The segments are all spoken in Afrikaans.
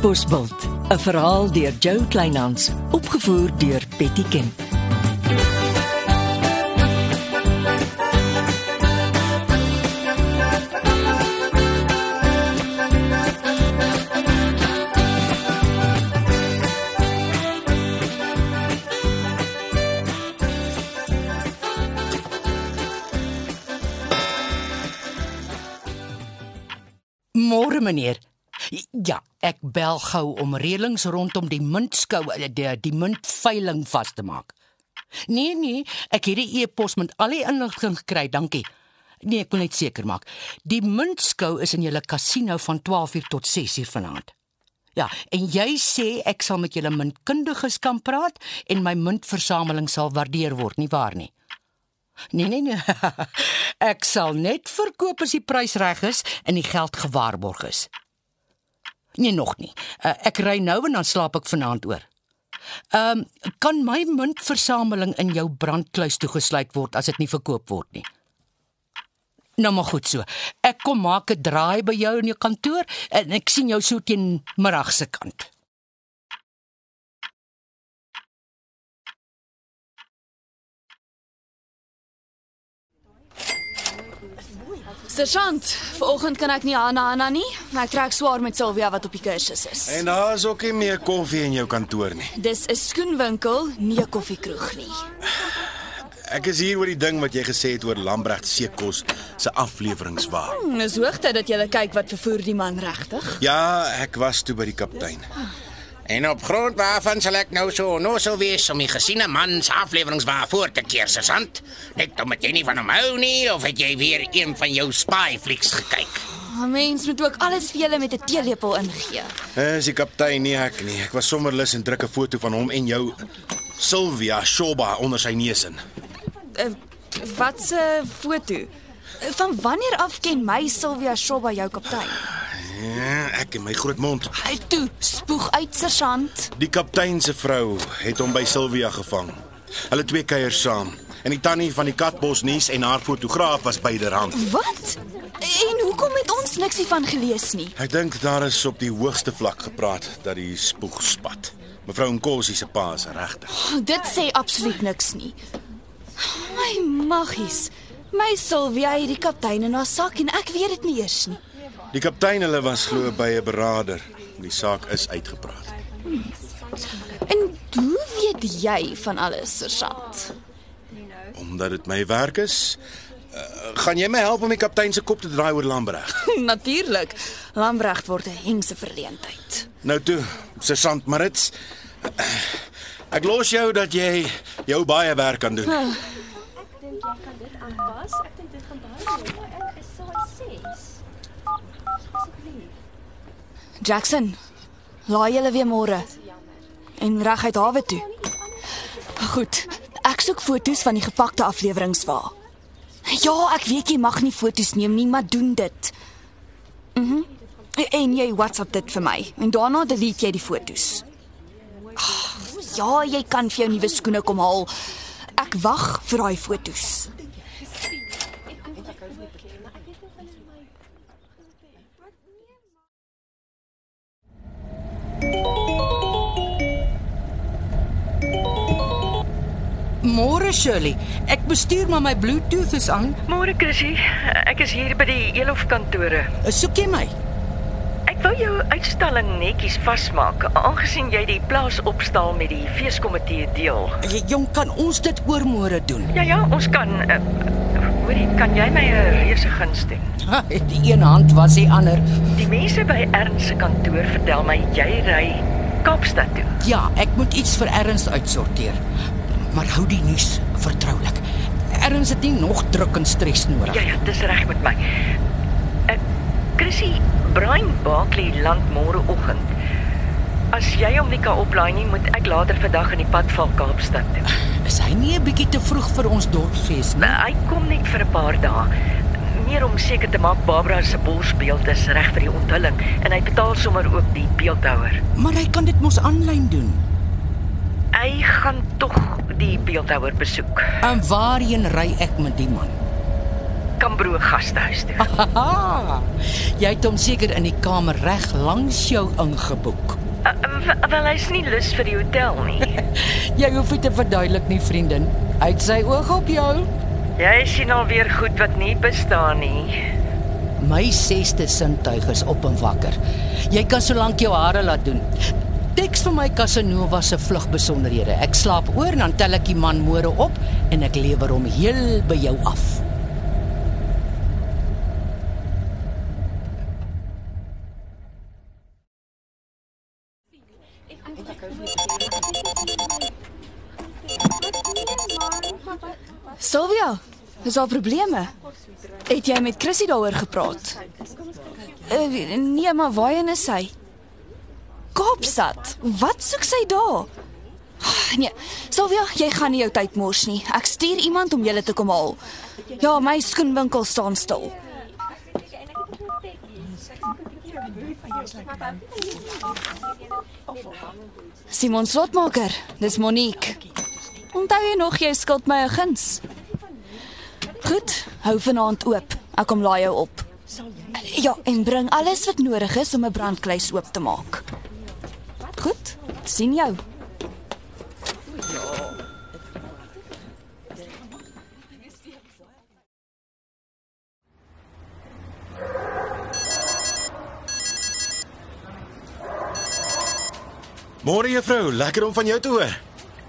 Bosbult, 'n verhaal deur Jo Kleinhans, opgevoer deur Betty Kemp. Môre meneer. Ja, ek bel gou om reëlings rondom die muntskou die, die, die muntveiling vas te maak. Nee nee, ek het die e-pos met al die inligting gekry, dankie. Nee, ek wil net seker maak. Die muntskou is in julle kasino van 12uur tot 6uur vanaand. Ja, en jy sê ek sal met julle muntkundiges kan praat en my muntversameling sal waardeer word, nie waar nie? Nee nee nee. Ek sal net verkoop as die prys reg is en die geld gewaarborg is. Nee nog nie. Uh, ek ry nou en dan slaap ek vanaand oor. Ehm um, kan my muntversameling in jou brandkluis toegesluit word as dit nie verkoop word nie. Nou maar goed so. Ek kom maak 'n draai by jou in jou kantoor en ek sien jou so teen middag se kant. Sergeant, vanoggend kan ek nie Hanna Hanna nie, maar ek trek swaar met Sylvia wat op die kursus is. En daar's ook nie meer koffie in jou kantoor nie. Dis 'n skoenwinkel, nie 'n koffiekroeg nie. Ek is hier oor die ding wat jy gesê het oor Lambregt Seekos se afleweringswa. Hm, Dis hoogtyd dat jy kyk wat vervoer die man regtig. Ja, ek was toe by die kaptein. En op grond waarvan sal ek nou so nou sou wees om die gesiene man se afleweringswaar voor te keer, sergeant? Net omdat jy nie van hom hou nie of het jy weer een van jou spy flieks gekyk? 'n Mens moet ook alles vir julle met 'n teelepel ingee. Dis die kaptein nie ek nie. Ek was sommer lus en druk 'n foto van hom en jou Sylvia Shoba onder sy neus in. Uh, wat se foto? Van wanneer af ken my Sylvia Shoba jou kaptein? Ja, ek en my groot mond. Hy toe, spoeg uit sergeant. Die kaptein se vrou het hom by Sylvia gevang. Hulle twee kuier saam. En die tannie van die Katbos nuus en haar fotograaf was byderhand. Wat? En hoekom het ons niks hiervan gelees nie? Ek dink daar is op die hoogste vlak gepraat dat die spoeg spat. Mevrou Nkosi se pa is regtig. Dit sê absoluut niks nie. My maggies. My Sylvia het die kaptein in haar sak en ek weet dit nie eers nie. Die kaptein hulle was glo by 'n beraader. Die saak is uitgepraat. En hoe weet jy van alles, sergeant? Omdat dit my werk is, uh, gaan jy my help om die kaptein se kop te draai oor Lambreg? Natuurlik. Lambregt word 'n hengse verleentheid. Nou toe, sergeant Marits. Uh, ek los jou dat jy jou baie werk kan doen. Ah. aanpas. Ek dink dit gaan baie goed. Ek is size 6. Asseblief. Jackson, laai julle weer môre. En reguit hawe toe. Goed. Ek soek foto's van die gepakte afleweringswa. Ja, ek weet jy mag nie foto's neem nie, maar doen dit. Mhm. Mm en jy WhatsApp dit vir my en daarna delete jy die foto's. Ag, Ja, jy kan vir jou nuwe skoene kom haal. Ek wag vir daai foto's. Môre Shirley, ek bestuur maar my Bluetooth is aan. Môre Chrissy, ek is hier by die Elof kantore. Soek jy my? Ek wou jou uitstalling netjies vasmaak, aangesien jy die plaas opstal met die feeskomitee deel. Jy jong kan ons dit oor môre doen. Ja ja, ons kan uh, hoorie, kan jy my 'n reuse guns doen? Ha, die een hand was die ander. Die mense by Ernst se kantoor vertel my jy ry Kaapstad toe. Ja, ek moet iets vir Erns uitsorteer. Maar hou die nuus vertroulik. Erns het nie nog druk en stres nodig. Ja ja, dis reg met my. Ek uh, Chrissy Brian Barkley land môreoggend. As jy hom nie kan oplaai nie, moet ek later vandag in die pad val Kaapstad toe. Is hy nie 'n bietjie te vroeg vir ons dorpsfees nie? Nou, hy kom net vir 'n paar dae. Meer om seker te maak Barbara se borsbeeld is reg vir die onthulling en hy betaal sommer ook die beeldhouer. Maar hy kan dit mos aanlyn doen. Hy gaan tog die beeldhouer besoek. En waarheen ry ek met die man? Kambro gastehuis toe. Jy het hom seker in die kamer reg langs jou ingeboek. Uh, w- wel hy's nie lus vir die hotel nie. Jy hoef dit te verduidelik nie, vriendin. Hy het sy oog op jou. Jy sien alweer goed wat nie bestaan nie. My sesde sintuig is op en wakker. Jy kan solank jou hare laat doen. Teks vir my Casanova se vlugbesonderhede. Ek slaap oor en dan tel ek die man môre op en ek lewer hom heel by jou af. Sylvia, is daar probleme? Het jy met Chrissy daaroor gepraat? Uh, nee, maar waarheen is sy? Kaapstad. Wat soek sy daar? Ah, Nee, Sylvia, jy gaan nie jou tyd mors nie. Ek stuur iemand om julle te kom haal. Ja, my skoenwinkel staan stil. Simon Slotmaker, dis Monique. Onthou jy nog jy skuld my 'n guns? Goed, hou vanaand oop. Ek kom laai jou op. Ja, en bring alles wat nodig is om 'n brandkluis oop te maak. Goed, sien jou. Môre juffrou, lekker om van jou te hoor.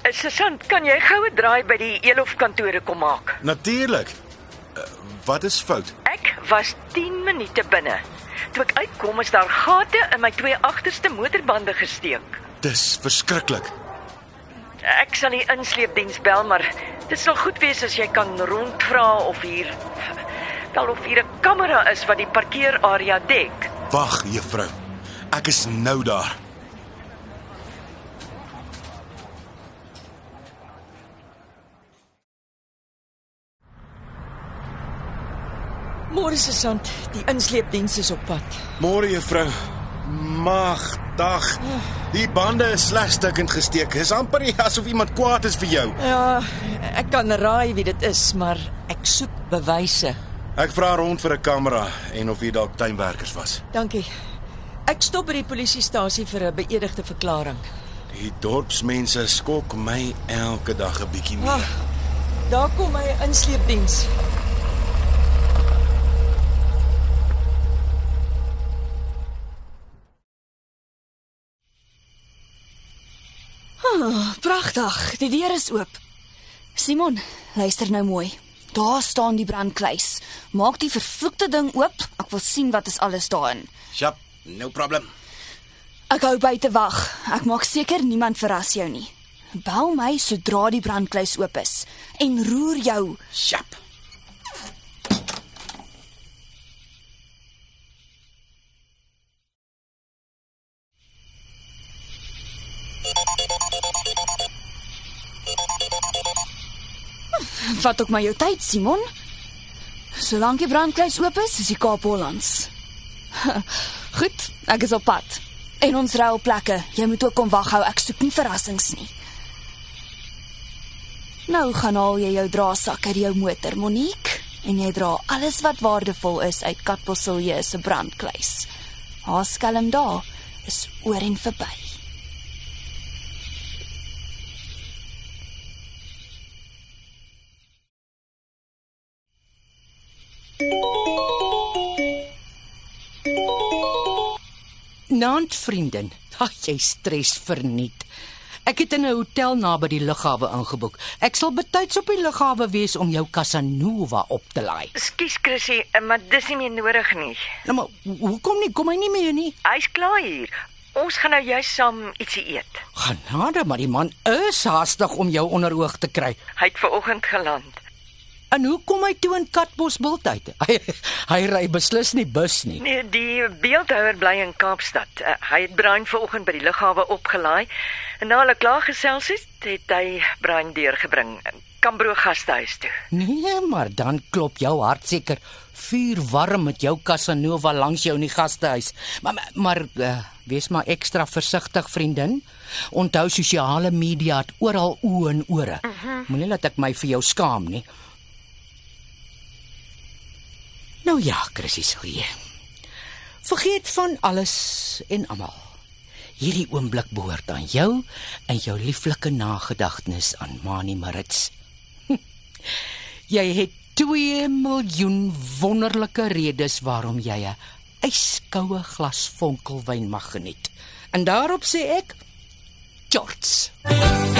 Uh, Susan, kan jy goue draai by die Elof kantore kom maak? Natuurlik. Uh, wat is fout? Ek was 10 minute binne. Toe ek uitkom is daar gate in my twee agterste motorbande gesteek. Dis verskriklik. Ek sal die insleepdiens bel, maar dit sal goed wees as jy kan rondvra of hier wel of hier 'n kamera is wat die parkeerarea dek. Wag, juffrou. Ek is nou daar. Môre se sand, die insleepdiens is op pad. Môre juffrou. Mag, dag. Die bande is slegs stukkend gesteek. Dis amper asof iemand kwaad is vir jou. Ja, ek kan raai wie dit is, maar ek soek bewyse. Ek vra rond vir 'n kamera en of hier dalk tuinwerkers was. Dankie. Ek stop by die polisiestasie vir 'n beëdigde verklaring. Die dorpsmense skok my elke dag 'n bietjie meer. Wag. Daar kom my insleepdiens. Ah, pragtig. Die deur is oop. Simon, luister nou mooi. Daar staan die brandkluis. Maak die vervloekte ding oop. Ek wil sien wat is alles daarin. Sjap, no problem. Ek hou buite wag. Ek maak seker niemand verras jou nie. Bel my sodra die brandkluis oop is en roer jou. Sjap. Vat ook maar jou tyd, Simon. Solank die brandkluis oop is, is die Kaap Hollands. Goed, ek is op pad. En ons ry op plekke. Jy moet ook kom waghou. Ek soek nie verrassings nie. Nou gaan haal jy jou draasak uit jou motor, Monique, en jy dra alles wat waardevol is uit Katbosselje se brandkluis. Haar skelm daar is oor en verby. Naand vriendin. Ag, jy stres verniet. Ek het in 'n hotel naby die lughawe ingeboek. Ek sal betyds op die lughawe wees om jou Casanova op te laai. Ekskuus Chrissy, maar dis nie meer nodig nie. Nou maar ho- hoekom nie? Kom hy nie meer nie? Hy's klaar hier. Ons gaan nou juis saam ietsie eet. Genade, maar die man is haastig om jou onder oog te kry. Hy het ver oggend geland. En hoe kom hy toe in Katbosbult uit? Hy hy ry beslis nie bus nie. Nee, die beeldhouer bly in Kaapstad. Uh, hy het Brian vanoggend by die lughawe opgelaai. En na hulle klaar gesels het, het hy Brian deurgebring Kambro gastehuis toe. Nee, maar dan klop jou hart seker vuur warm met jou Casanova langs jou in die gastehuis. Maar maar, maar uh, wees maar ekstra versigtig, vriendin. Onthou sosiale media het oral oë en ore. Uh -huh. Moenie laat ek my vir jou skaam nie. Nou ja, Chrissy Silje. Vergeet van alles en almal. Hierdie oomblik behoort aan jou en jou lieflike nagedagtenis aan Mani Marits. Jy het 2 miljoen wonderlike redes waarom jy 'n yskoue glas vonkelwyn mag geniet. En daarop sê ek, George.